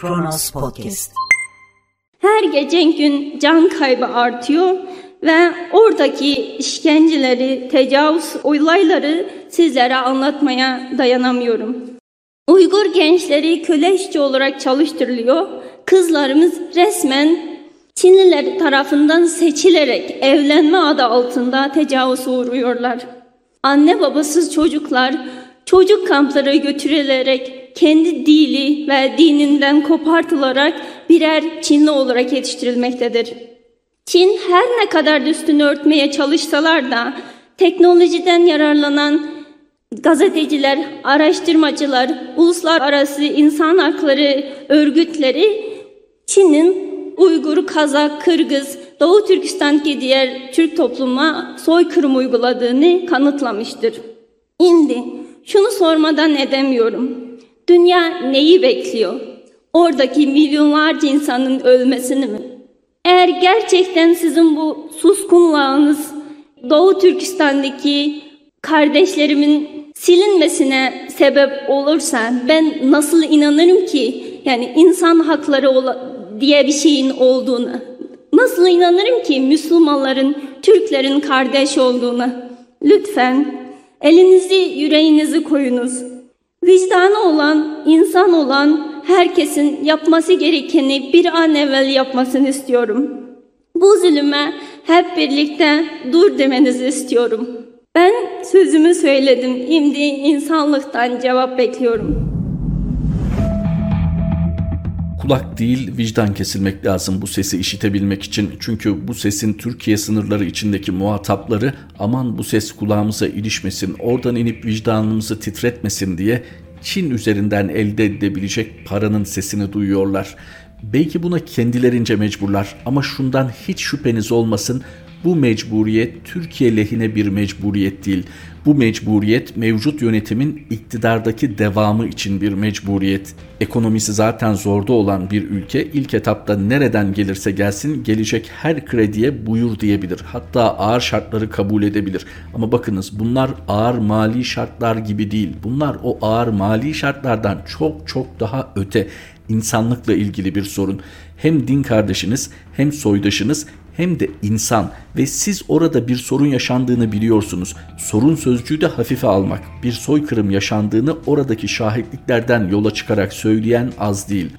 Kronos Podcast. Her geçen gün can kaybı artıyor ve oradaki işkenceleri, tecavüz olayları sizlere anlatmaya dayanamıyorum. Uygur gençleri köle işçi olarak çalıştırılıyor. Kızlarımız resmen Çinliler tarafından seçilerek evlenme adı altında tecavüz uğruyorlar. Anne babasız çocuklar çocuk kamplara götürülerek kendi dili ve dininden kopartılarak birer Çinli olarak yetiştirilmektedir. Çin her ne kadar üstünü örtmeye çalışsalar da teknolojiden yararlanan gazeteciler, araştırmacılar, uluslararası insan hakları örgütleri Çin'in Uygur, Kazak, Kırgız, Doğu Türkistan'daki diğer Türk topluma soykırım uyguladığını kanıtlamıştır. Şimdi şunu sormadan edemiyorum. Dünya neyi bekliyor? Oradaki milyonlarca insanın ölmesini mi? Eğer gerçekten sizin bu suskunluğunuz Doğu Türkistan'daki kardeşlerimin silinmesine sebep olursa ben nasıl inanırım ki yani insan hakları diye bir şeyin olduğunu? Nasıl inanırım ki Müslümanların, Türklerin kardeş olduğuna? Lütfen elinizi yüreğinizi koyunuz. Vicdanı olan, insan olan herkesin yapması gerekeni bir an evvel yapmasını istiyorum. Bu zulüme hep birlikte dur demenizi istiyorum. Ben sözümü söyledim. Şimdi insanlıktan cevap bekliyorum. Kulak değil vicdan kesilmek lazım bu sesi işitebilmek için. Çünkü bu sesin Türkiye sınırları içindeki muhatapları aman bu ses kulağımıza ilişmesin, oradan inip vicdanımızı titretmesin diye Çin üzerinden elde edilebilecek paranın sesini duyuyorlar. Belki buna kendilerince mecburlar ama şundan hiç şüpheniz olmasın bu mecburiyet Türkiye lehine bir mecburiyet değil. Bu mecburiyet mevcut yönetimin iktidardaki devamı için bir mecburiyet. Ekonomisi zaten zorda olan bir ülke ilk etapta nereden gelirse gelsin gelecek her krediye buyur diyebilir. Hatta ağır şartları kabul edebilir. Ama bakınız bunlar ağır mali şartlar gibi değil. Bunlar o ağır mali şartlardan çok çok daha öte insanlıkla ilgili bir sorun. Hem din kardeşiniz hem soydaşınız hem de insan ve siz orada bir sorun yaşandığını biliyorsunuz. Sorun sözcüğü de hafife almak. Bir soykırım yaşandığını oradaki şahitliklerden yola çıkarak söyleyen az değil.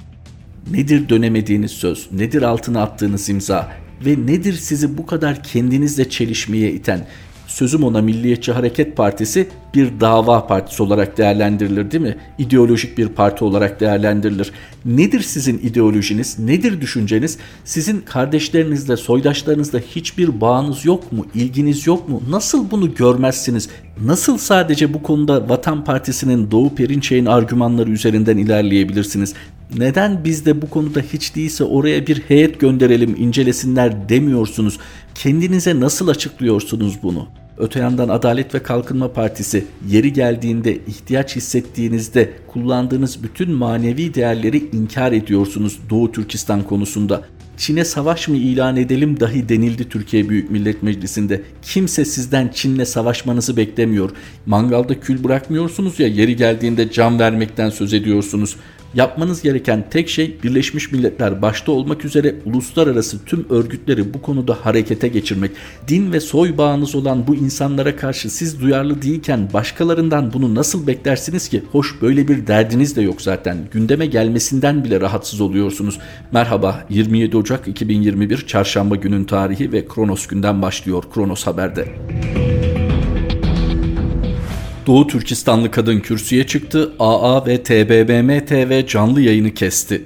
Nedir dönemediğiniz söz? Nedir altına attığınız imza? Ve nedir sizi bu kadar kendinizle çelişmeye iten? Sözüm ona Milliyetçi Hareket Partisi bir dava partisi olarak değerlendirilir değil mi? İdeolojik bir parti olarak değerlendirilir. Nedir sizin ideolojiniz? Nedir düşünceniz? Sizin kardeşlerinizle, soydaşlarınızla hiçbir bağınız yok mu? İlginiz yok mu? Nasıl bunu görmezsiniz? Nasıl sadece bu konuda Vatan Partisi'nin Doğu Perinçek'in argümanları üzerinden ilerleyebilirsiniz? Neden biz de bu konuda hiç değilse oraya bir heyet gönderelim incelesinler demiyorsunuz? Kendinize nasıl açıklıyorsunuz bunu? Öte yandan Adalet ve Kalkınma Partisi yeri geldiğinde ihtiyaç hissettiğinizde kullandığınız bütün manevi değerleri inkar ediyorsunuz Doğu Türkistan konusunda. Çin'e savaş mı ilan edelim dahi denildi Türkiye Büyük Millet Meclisi'nde. Kimse sizden Çin'le savaşmanızı beklemiyor. Mangalda kül bırakmıyorsunuz ya yeri geldiğinde can vermekten söz ediyorsunuz. Yapmanız gereken tek şey Birleşmiş Milletler başta olmak üzere uluslararası tüm örgütleri bu konuda harekete geçirmek. Din ve soy bağınız olan bu insanlara karşı siz duyarlı değilken başkalarından bunu nasıl beklersiniz ki? Hoş böyle bir derdiniz de yok zaten. Gündeme gelmesinden bile rahatsız oluyorsunuz. Merhaba 27 Ocak 2021 Çarşamba günün tarihi ve Kronos günden başlıyor Kronos Haber'de. Doğu Türkistanlı kadın kürsüye çıktı, AA ve TBMM TV canlı yayını kesti.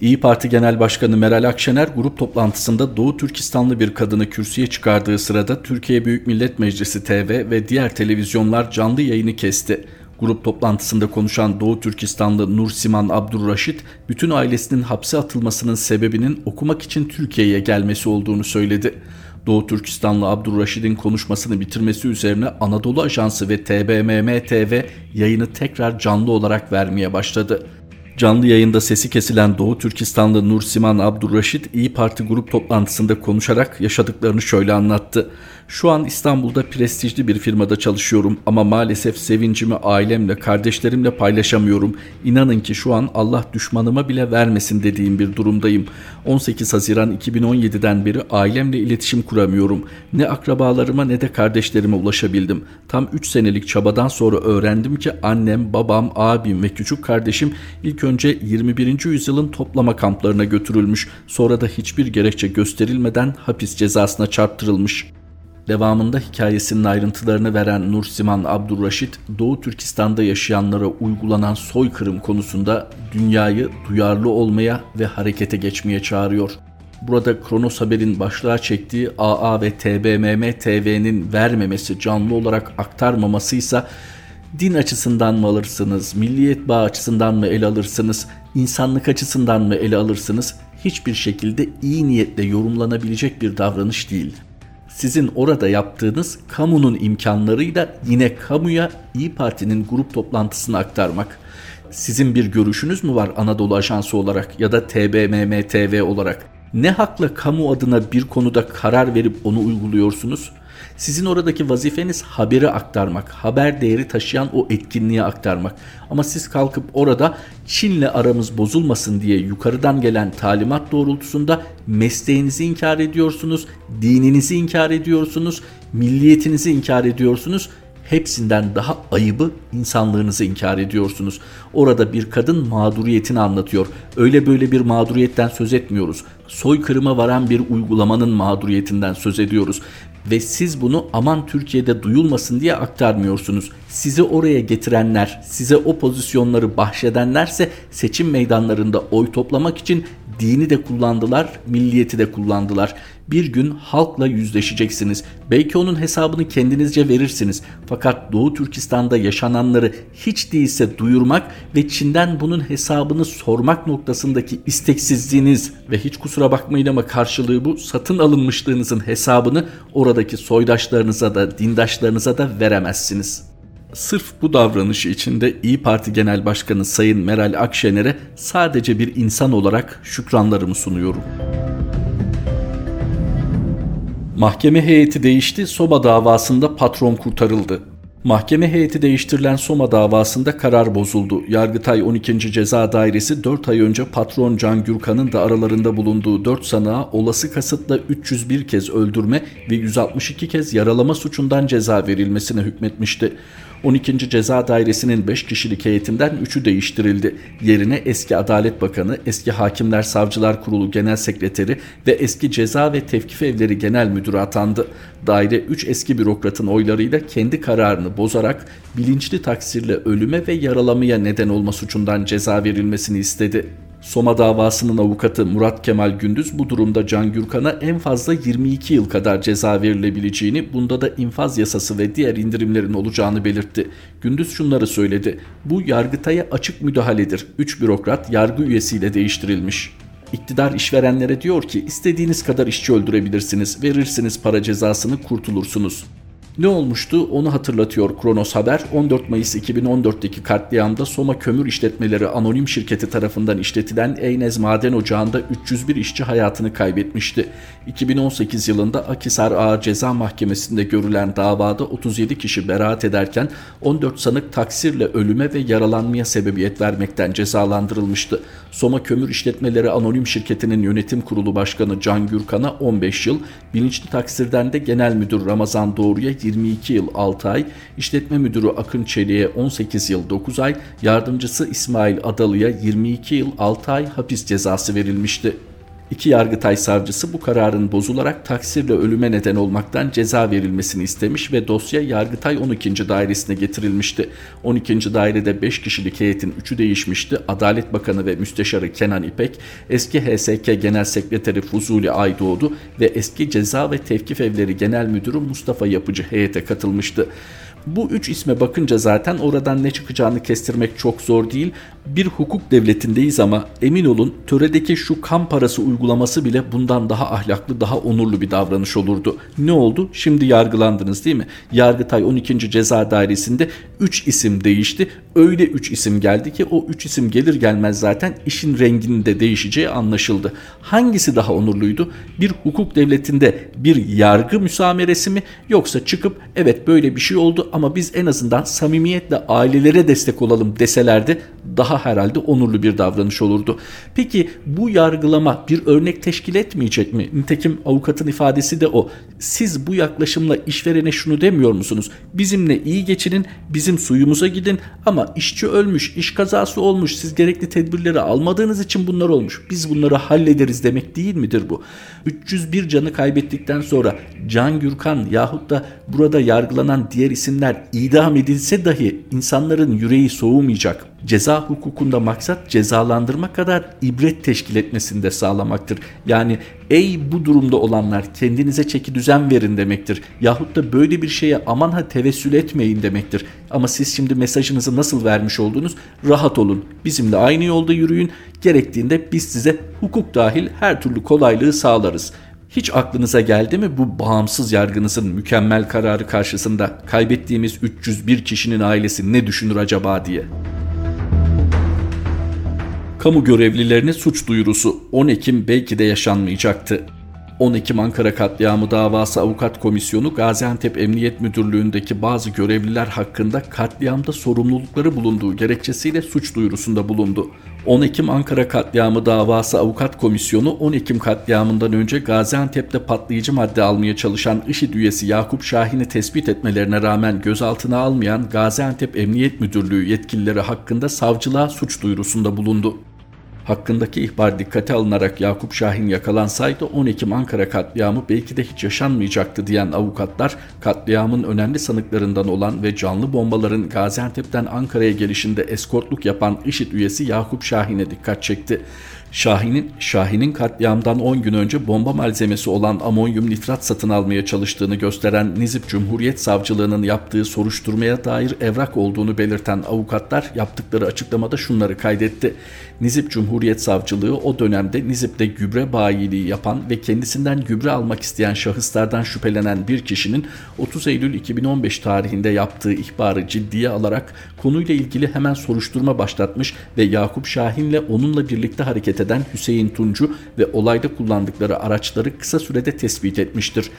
İyi Parti Genel Başkanı Meral Akşener grup toplantısında Doğu Türkistanlı bir kadını kürsüye çıkardığı sırada Türkiye Büyük Millet Meclisi TV ve diğer televizyonlar canlı yayını kesti. Grup toplantısında konuşan Doğu Türkistanlı Nur Siman Abdurraşit, bütün ailesinin hapse atılmasının sebebinin okumak için Türkiye'ye gelmesi olduğunu söyledi. Doğu Türkistanlı Abdurraşid'in konuşmasını bitirmesi üzerine Anadolu Ajansı ve TBMM TV yayını tekrar canlı olarak vermeye başladı. Canlı yayında sesi kesilen Doğu Türkistanlı Nur Siman Abdurraşit İyi Parti grup toplantısında konuşarak yaşadıklarını şöyle anlattı. Şu an İstanbul'da prestijli bir firmada çalışıyorum ama maalesef sevincimi ailemle, kardeşlerimle paylaşamıyorum. İnanın ki şu an Allah düşmanıma bile vermesin dediğim bir durumdayım. 18 Haziran 2017'den beri ailemle iletişim kuramıyorum. Ne akrabalarıma ne de kardeşlerime ulaşabildim. Tam 3 senelik çabadan sonra öğrendim ki annem, babam, abim ve küçük kardeşim ilk önce 21. yüzyılın toplama kamplarına götürülmüş. Sonra da hiçbir gerekçe gösterilmeden hapis cezasına çarptırılmış. Devamında hikayesinin ayrıntılarını veren Nur Siman Abdurraşit, Doğu Türkistan'da yaşayanlara uygulanan soykırım konusunda dünyayı duyarlı olmaya ve harekete geçmeye çağırıyor. Burada Kronos Haber'in başlığa çektiği AA ve TBMM TV'nin vermemesi, canlı olarak aktarmaması ise din açısından mı alırsınız, milliyet bağı açısından mı ele alırsınız, insanlık açısından mı ele alırsınız hiçbir şekilde iyi niyetle yorumlanabilecek bir davranış değil. Sizin orada yaptığınız kamunun imkanlarıyla yine kamuya İyi Parti'nin grup toplantısını aktarmak. Sizin bir görüşünüz mü var Anadolu Ajansı olarak ya da TBMM TV olarak? Ne hakla kamu adına bir konuda karar verip onu uyguluyorsunuz? Sizin oradaki vazifeniz haberi aktarmak, haber değeri taşıyan o etkinliğe aktarmak. Ama siz kalkıp orada Çin'le aramız bozulmasın diye yukarıdan gelen talimat doğrultusunda mesleğinizi inkar ediyorsunuz, dininizi inkar ediyorsunuz, milliyetinizi inkar ediyorsunuz hepsinden daha ayıbı insanlığınızı inkar ediyorsunuz. Orada bir kadın mağduriyetini anlatıyor. Öyle böyle bir mağduriyetten söz etmiyoruz. Soykırıma varan bir uygulamanın mağduriyetinden söz ediyoruz ve siz bunu aman Türkiye'de duyulmasın diye aktarmıyorsunuz. Sizi oraya getirenler, size o pozisyonları bahşedenlerse seçim meydanlarında oy toplamak için dini de kullandılar, milliyeti de kullandılar. Bir gün halkla yüzleşeceksiniz. Belki onun hesabını kendinizce verirsiniz. Fakat Doğu Türkistan'da yaşananları hiç değilse duyurmak ve Çin'den bunun hesabını sormak noktasındaki isteksizliğiniz ve hiç kusura bakmayın ama karşılığı bu satın alınmışlığınızın hesabını oradaki soydaşlarınıza da dindaşlarınıza da veremezsiniz. Sırf bu davranışı içinde İyi Parti Genel Başkanı Sayın Meral Akşener'e sadece bir insan olarak şükranlarımı sunuyorum. Mahkeme heyeti değişti, Soba davasında patron kurtarıldı. Mahkeme heyeti değiştirilen Soma davasında karar bozuldu. Yargıtay 12. Ceza Dairesi 4 ay önce patron Can Gürkan'ın da aralarında bulunduğu 4 sanığa olası kasıtla 301 kez öldürme ve 162 kez yaralama suçundan ceza verilmesine hükmetmişti. 12. Ceza Dairesi'nin 5 kişilik heyetinden 3'ü değiştirildi. Yerine eski Adalet Bakanı, eski Hakimler Savcılar Kurulu Genel Sekreteri ve eski Ceza ve Tevkif Evleri Genel Müdürü atandı. Daire 3 eski bürokratın oylarıyla kendi kararını bozarak bilinçli taksirle ölüme ve yaralamaya neden olma suçundan ceza verilmesini istedi. Soma davasının avukatı Murat Kemal Gündüz bu durumda Can Gürkan'a en fazla 22 yıl kadar ceza verilebileceğini, bunda da infaz yasası ve diğer indirimlerin olacağını belirtti. Gündüz şunları söyledi. Bu Yargıtay'a açık müdahaledir. 3 bürokrat yargı üyesiyle değiştirilmiş. İktidar işverenlere diyor ki istediğiniz kadar işçi öldürebilirsiniz, verirsiniz para cezasını kurtulursunuz. Ne olmuştu onu hatırlatıyor Kronos Haber. 14 Mayıs 2014'teki katliamda Soma Kömür İşletmeleri Anonim Şirketi tarafından işletilen Eynez Maden Ocağı'nda 301 işçi hayatını kaybetmişti. 2018 yılında Akisar Ağır Ceza Mahkemesi'nde görülen davada 37 kişi beraat ederken 14 sanık taksirle ölüme ve yaralanmaya sebebiyet vermekten cezalandırılmıştı. Soma Kömür İşletmeleri Anonim Şirketi'nin yönetim kurulu başkanı Can Gürkan'a 15 yıl, bilinçli taksirden de genel müdür Ramazan Doğru'ya 22 yıl 6 ay, işletme müdürü Akın Çelik'e 18 yıl 9 ay, yardımcısı İsmail Adalı'ya 22 yıl 6 ay hapis cezası verilmişti. İki Yargıtay savcısı bu kararın bozularak taksirle ölüme neden olmaktan ceza verilmesini istemiş ve dosya Yargıtay 12. dairesine getirilmişti. 12. dairede 5 kişilik heyetin 3'ü değişmişti. Adalet Bakanı ve Müsteşarı Kenan İpek, eski HSK Genel Sekreteri Fuzuli Aydoğdu ve eski Ceza ve Tevkif Evleri Genel Müdürü Mustafa Yapıcı heyete katılmıştı. Bu üç isme bakınca zaten oradan ne çıkacağını kestirmek çok zor değil. Bir hukuk devletindeyiz ama emin olun töredeki şu kan parası uygulaması bile bundan daha ahlaklı, daha onurlu bir davranış olurdu. Ne oldu? Şimdi yargılandınız değil mi? Yargıtay 12. Ceza Dairesi'nde 3 isim değişti. Öyle 3 isim geldi ki o 3 isim gelir gelmez zaten işin renginin de değişeceği anlaşıldı. Hangisi daha onurluydu? Bir hukuk devletinde bir yargı müsameresi mi yoksa çıkıp evet böyle bir şey oldu ama biz en azından samimiyetle ailelere destek olalım deselerdi daha herhalde onurlu bir davranış olurdu. Peki bu yargılama bir örnek teşkil etmeyecek mi? Nitekim avukatın ifadesi de o. Siz bu yaklaşımla işverene şunu demiyor musunuz? Bizimle iyi geçinin, bizim suyumuza gidin ama işçi ölmüş, iş kazası olmuş, siz gerekli tedbirleri almadığınız için bunlar olmuş. Biz bunları hallederiz demek değil midir bu? 301 canı kaybettikten sonra Can Gürkan yahut da burada yargılanan diğer isimler idam edilse dahi insanların yüreği soğumayacak. Ceza hukukunda maksat cezalandırma kadar ibret teşkil etmesini de sağlamaktır. Yani ey bu durumda olanlar kendinize çeki düzen verin demektir. Yahut da böyle bir şeye aman ha tevessül etmeyin demektir. Ama siz şimdi mesajınızı nasıl vermiş oldunuz? Rahat olun. Bizimle aynı yolda yürüyün. Gerektiğinde biz size hukuk dahil her türlü kolaylığı sağlarız. Hiç aklınıza geldi mi bu bağımsız yargınızın mükemmel kararı karşısında kaybettiğimiz 301 kişinin ailesi ne düşünür acaba diye? Kamu görevlilerine suç duyurusu 10 Ekim belki de yaşanmayacaktı. 10 Ekim Ankara katliamı davası avukat komisyonu Gaziantep Emniyet Müdürlüğü'ndeki bazı görevliler hakkında katliamda sorumlulukları bulunduğu gerekçesiyle suç duyurusunda bulundu. 10 Ekim Ankara katliamı davası avukat komisyonu 10 Ekim katliamından önce Gaziantep'te patlayıcı madde almaya çalışan IŞİD üyesi Yakup Şahin'i tespit etmelerine rağmen gözaltına almayan Gaziantep Emniyet Müdürlüğü yetkilileri hakkında savcılığa suç duyurusunda bulundu. Hakkındaki ihbar dikkate alınarak Yakup Şahin yakalansaydı 10 Ekim Ankara katliamı belki de hiç yaşanmayacaktı diyen avukatlar katliamın önemli sanıklarından olan ve canlı bombaların Gaziantep'ten Ankara'ya gelişinde eskortluk yapan IŞİD üyesi Yakup Şahin'e dikkat çekti. Şahin'in Şahin'in katliamdan 10 gün önce bomba malzemesi olan amonyum nitrat satın almaya çalıştığını gösteren Nizip Cumhuriyet Savcılığı'nın yaptığı soruşturmaya dair evrak olduğunu belirten avukatlar yaptıkları açıklamada şunları kaydetti. Nizip Cumhuriyet Savcılığı o dönemde Nizip'te gübre bayiliği yapan ve kendisinden gübre almak isteyen şahıslardan şüphelenen bir kişinin 30 Eylül 2015 tarihinde yaptığı ihbarı ciddiye alarak konuyla ilgili hemen soruşturma başlatmış ve Yakup Şahin'le onunla birlikte hareket eden Hüseyin Tuncu ve olayda kullandıkları araçları kısa sürede tespit etmiştir.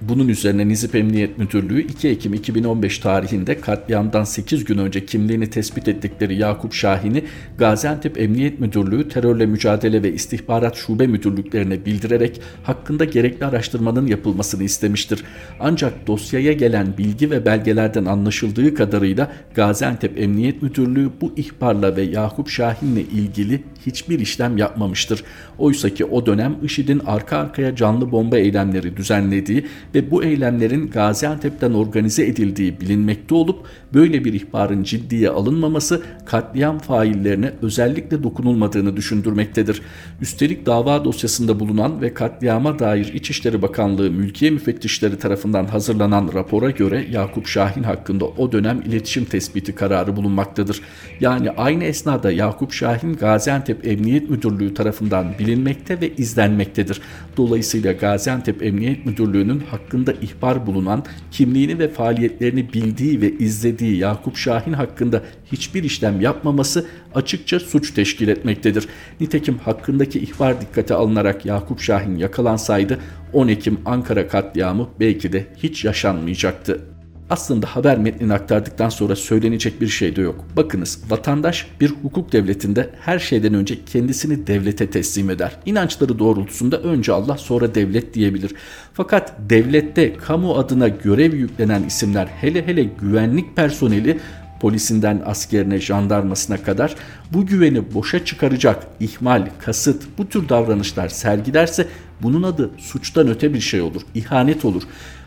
Bunun üzerine Nizip Emniyet Müdürlüğü 2 Ekim 2015 tarihinde katliamdan 8 gün önce kimliğini tespit ettikleri Yakup Şahin'i Gaziantep Emniyet Müdürlüğü Terörle Mücadele ve İstihbarat Şube Müdürlüklerine bildirerek hakkında gerekli araştırmanın yapılmasını istemiştir. Ancak dosyaya gelen bilgi ve belgelerden anlaşıldığı kadarıyla Gaziantep Emniyet Müdürlüğü bu ihbarla ve Yakup Şahin'le ilgili hiçbir işlem yapmamıştır. Oysa ki o dönem IŞİD'in arka arkaya canlı bomba eylemleri düzenlediği ve bu eylemlerin Gaziantep'ten organize edildiği bilinmekte olup böyle bir ihbarın ciddiye alınmaması katliam faillerine özellikle dokunulmadığını düşündürmektedir. Üstelik dava dosyasında bulunan ve katliama dair İçişleri Bakanlığı mülkiye müfettişleri tarafından hazırlanan rapora göre Yakup Şahin hakkında o dönem iletişim tespiti kararı bulunmaktadır. Yani aynı esnada Yakup Şahin Gaziantep Emniyet Müdürlüğü tarafından bilinmekte ve izlenmektedir. Dolayısıyla Gaziantep Emniyet Müdürlüğü'nün hakkında ihbar bulunan, kimliğini ve faaliyetlerini bildiği ve izlediği Yakup Şahin hakkında hiçbir işlem yapmaması açıkça suç teşkil etmektedir. Nitekim hakkındaki ihbar dikkate alınarak Yakup Şahin yakalansaydı 10 Ekim Ankara katliamı belki de hiç yaşanmayacaktı. Aslında haber metnini aktardıktan sonra söylenecek bir şey de yok. Bakınız vatandaş bir hukuk devletinde her şeyden önce kendisini devlete teslim eder. İnançları doğrultusunda önce Allah sonra devlet diyebilir. Fakat devlette kamu adına görev yüklenen isimler hele hele güvenlik personeli polisinden askerine, jandarmasına kadar bu güveni boşa çıkaracak ihmal, kasıt bu tür davranışlar sergilerse bunun adı suçtan öte bir şey olur, ihanet olur.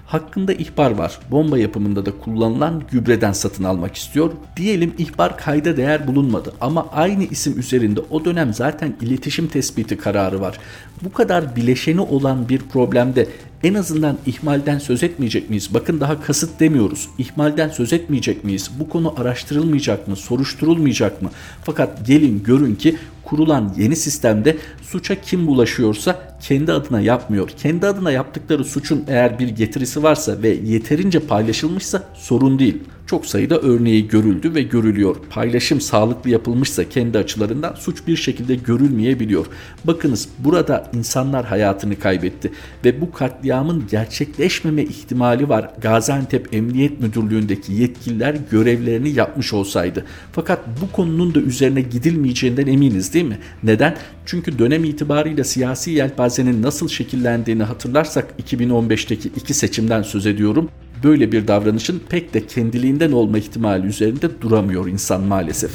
Hakkında ihbar var. Bomba yapımında da kullanılan gübreden satın almak istiyor. Diyelim ihbar kayda değer bulunmadı ama aynı isim üzerinde o dönem zaten iletişim tespiti kararı var. Bu kadar bileşeni olan bir problemde en azından ihmalden söz etmeyecek miyiz? Bakın daha kasıt demiyoruz. İhmalden söz etmeyecek miyiz? Bu konu araştırılmayacak mı? Soruşturulmayacak mı? Fakat gelin görün ki kurulan yeni sistemde suça kim bulaşıyorsa kendi adına yapmıyor. Kendi adına yaptıkları suçun eğer bir getirisi varsa ve yeterince paylaşılmışsa sorun değil. Çok sayıda örneği görüldü ve görülüyor. Paylaşım sağlıklı yapılmışsa kendi açılarından suç bir şekilde görülmeyebiliyor. Bakınız burada insanlar hayatını kaybetti ve bu katliamın gerçekleşmeme ihtimali var. Gaziantep Emniyet Müdürlüğü'ndeki yetkililer görevlerini yapmış olsaydı. Fakat bu konunun da üzerine gidilmeyeceğinden eminiz değil mi? Neden? Çünkü dönem itibarıyla siyasi yelpazenin nasıl şekillendiğini hatırlarsak 2015'teki iki seçimden söz ediyorum böyle bir davranışın pek de kendiliğinden olma ihtimali üzerinde duramıyor insan maalesef.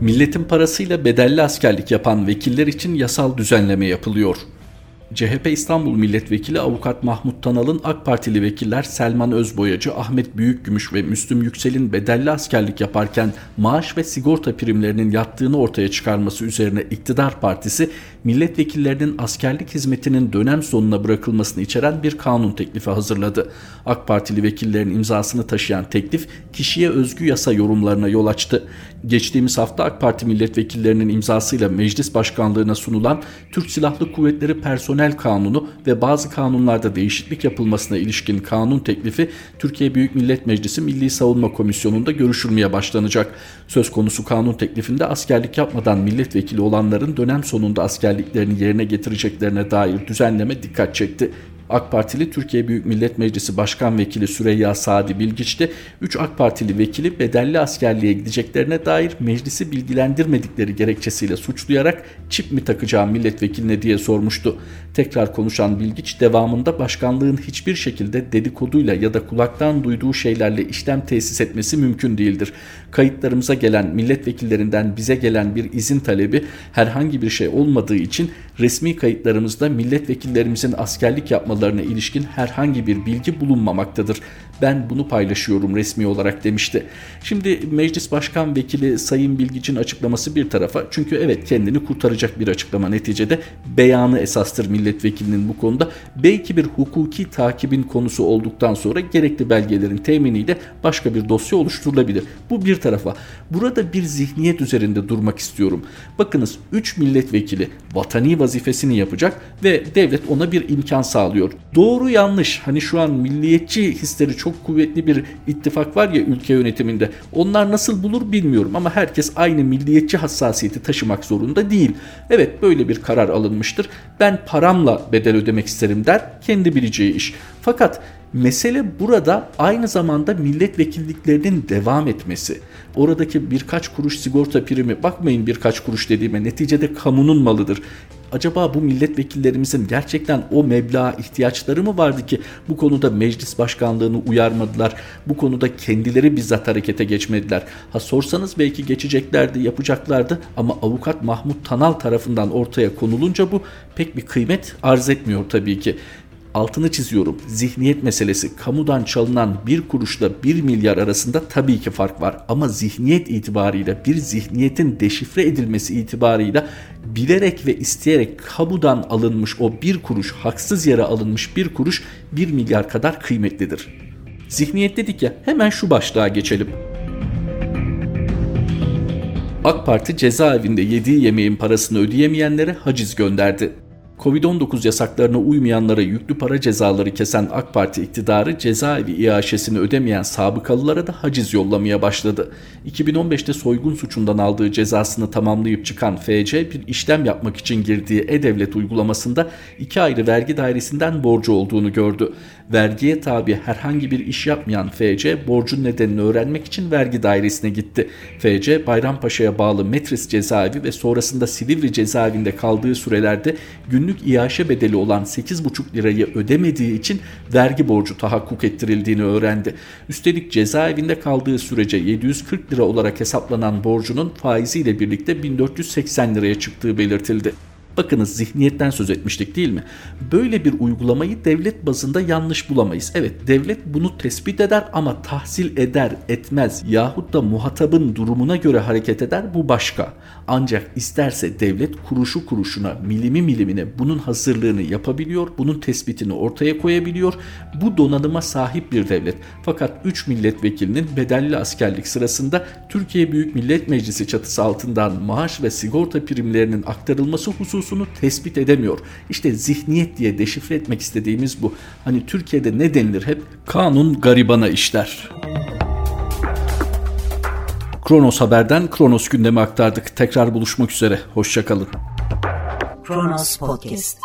Milletin parasıyla bedelli askerlik yapan vekiller için yasal düzenleme yapılıyor. CHP İstanbul Milletvekili Avukat Mahmut Tanal'ın AK Partili vekiller Selman Özboyacı, Ahmet Büyükgümüş ve Müslüm Yüksel'in bedelli askerlik yaparken maaş ve sigorta primlerinin yattığını ortaya çıkarması üzerine iktidar partisi milletvekillerinin askerlik hizmetinin dönem sonuna bırakılmasını içeren bir kanun teklifi hazırladı. AK Partili vekillerin imzasını taşıyan teklif kişiye özgü yasa yorumlarına yol açtı. Geçtiğimiz hafta AK Parti milletvekillerinin imzasıyla meclis başkanlığına sunulan Türk Silahlı Kuvvetleri Personel Kanunu ve bazı kanunlarda değişiklik yapılmasına ilişkin kanun teklifi Türkiye Büyük Millet Meclisi Milli Savunma Komisyonu'nda görüşülmeye başlanacak. Söz konusu kanun teklifinde askerlik yapmadan milletvekili olanların dönem sonunda askerliklerini yerine getireceklerine dair düzenleme dikkat çekti. AK Partili Türkiye Büyük Millet Meclisi Başkan Vekili Süreyya Sadi Bilgiç de 3 AK Partili vekili bedelli askerliğe gideceklerine dair meclisi bilgilendirmedikleri gerekçesiyle suçlayarak çip mi takacağım milletvekiline diye sormuştu. Tekrar konuşan Bilgiç devamında başkanlığın hiçbir şekilde dedikoduyla ya da kulaktan duyduğu şeylerle işlem tesis etmesi mümkün değildir. Kayıtlarımıza gelen milletvekillerinden bize gelen bir izin talebi herhangi bir şey olmadığı için resmi kayıtlarımızda milletvekillerimizin askerlik yapmalarına ilişkin herhangi bir bilgi bulunmamaktadır. Ben bunu paylaşıyorum resmi olarak demişti. Şimdi Meclis Başkan Vekili Sayın Bilgiç'in açıklaması bir tarafa çünkü evet kendini kurtaracak bir açıklama neticede beyanı esastır milletvekilinin bu konuda. Belki bir hukuki takibin konusu olduktan sonra gerekli belgelerin teminiyle başka bir dosya oluşturulabilir. Bu bir tarafa. Burada bir zihniyet üzerinde durmak istiyorum. Bakınız 3 milletvekili vatani vazifesini yapacak ve devlet ona bir imkan sağlıyor. Doğru yanlış hani şu an milliyetçi hisleri çok kuvvetli bir ittifak var ya ülke yönetiminde. Onlar nasıl bulur bilmiyorum ama herkes aynı milliyetçi hassasiyeti taşımak zorunda değil. Evet böyle bir karar alınmıştır. Ben paramla bedel ödemek isterim der. Kendi bileceği iş. Fakat Mesele burada aynı zamanda milletvekilliklerinin devam etmesi. Oradaki birkaç kuruş sigorta primi bakmayın birkaç kuruş dediğime neticede kamunun malıdır. Acaba bu milletvekillerimizin gerçekten o meblağa ihtiyaçları mı vardı ki bu konuda meclis başkanlığını uyarmadılar? Bu konuda kendileri bizzat harekete geçmediler. Ha sorsanız belki geçeceklerdi, yapacaklardı ama avukat Mahmut Tanal tarafından ortaya konulunca bu pek bir kıymet arz etmiyor tabii ki altını çiziyorum. Zihniyet meselesi kamudan çalınan bir kuruşla bir milyar arasında tabii ki fark var. Ama zihniyet itibarıyla bir zihniyetin deşifre edilmesi itibarıyla bilerek ve isteyerek kamudan alınmış o bir kuruş, haksız yere alınmış bir kuruş bir milyar kadar kıymetlidir. Zihniyet dedik ya hemen şu başlığa geçelim. AK Parti cezaevinde yediği yemeğin parasını ödeyemeyenlere haciz gönderdi. Covid-19 yasaklarına uymayanlara yüklü para cezaları kesen AK Parti iktidarı cezaevi iaşesini ödemeyen sabıkalılara da haciz yollamaya başladı. 2015'te soygun suçundan aldığı cezasını tamamlayıp çıkan FC bir işlem yapmak için girdiği e-devlet uygulamasında iki ayrı vergi dairesinden borcu olduğunu gördü. Vergiye tabi herhangi bir iş yapmayan FC borcun nedenini öğrenmek için vergi dairesine gitti. FC Bayrampaşa'ya bağlı Metris cezaevi ve sonrasında Silivri cezaevinde kaldığı sürelerde günlük günlük iaşe bedeli olan 8,5 lirayı ödemediği için vergi borcu tahakkuk ettirildiğini öğrendi. Üstelik cezaevinde kaldığı sürece 740 lira olarak hesaplanan borcunun faiziyle birlikte 1480 liraya çıktığı belirtildi. Bakınız zihniyetten söz etmiştik değil mi? Böyle bir uygulamayı devlet bazında yanlış bulamayız. Evet devlet bunu tespit eder ama tahsil eder etmez yahut da muhatabın durumuna göre hareket eder bu başka. Ancak isterse devlet kuruşu kuruşuna milimi milimine bunun hazırlığını yapabiliyor, bunun tespitini ortaya koyabiliyor. Bu donanıma sahip bir devlet. Fakat 3 milletvekilinin bedelli askerlik sırasında Türkiye Büyük Millet Meclisi çatısı altından maaş ve sigorta primlerinin aktarılması hususunu tespit edemiyor. İşte zihniyet diye deşifre etmek istediğimiz bu. Hani Türkiye'de ne denilir hep? Kanun garibana işler. Kronos Haber'den Kronos gündemi aktardık. Tekrar buluşmak üzere. Hoşçakalın. Kronos Podcast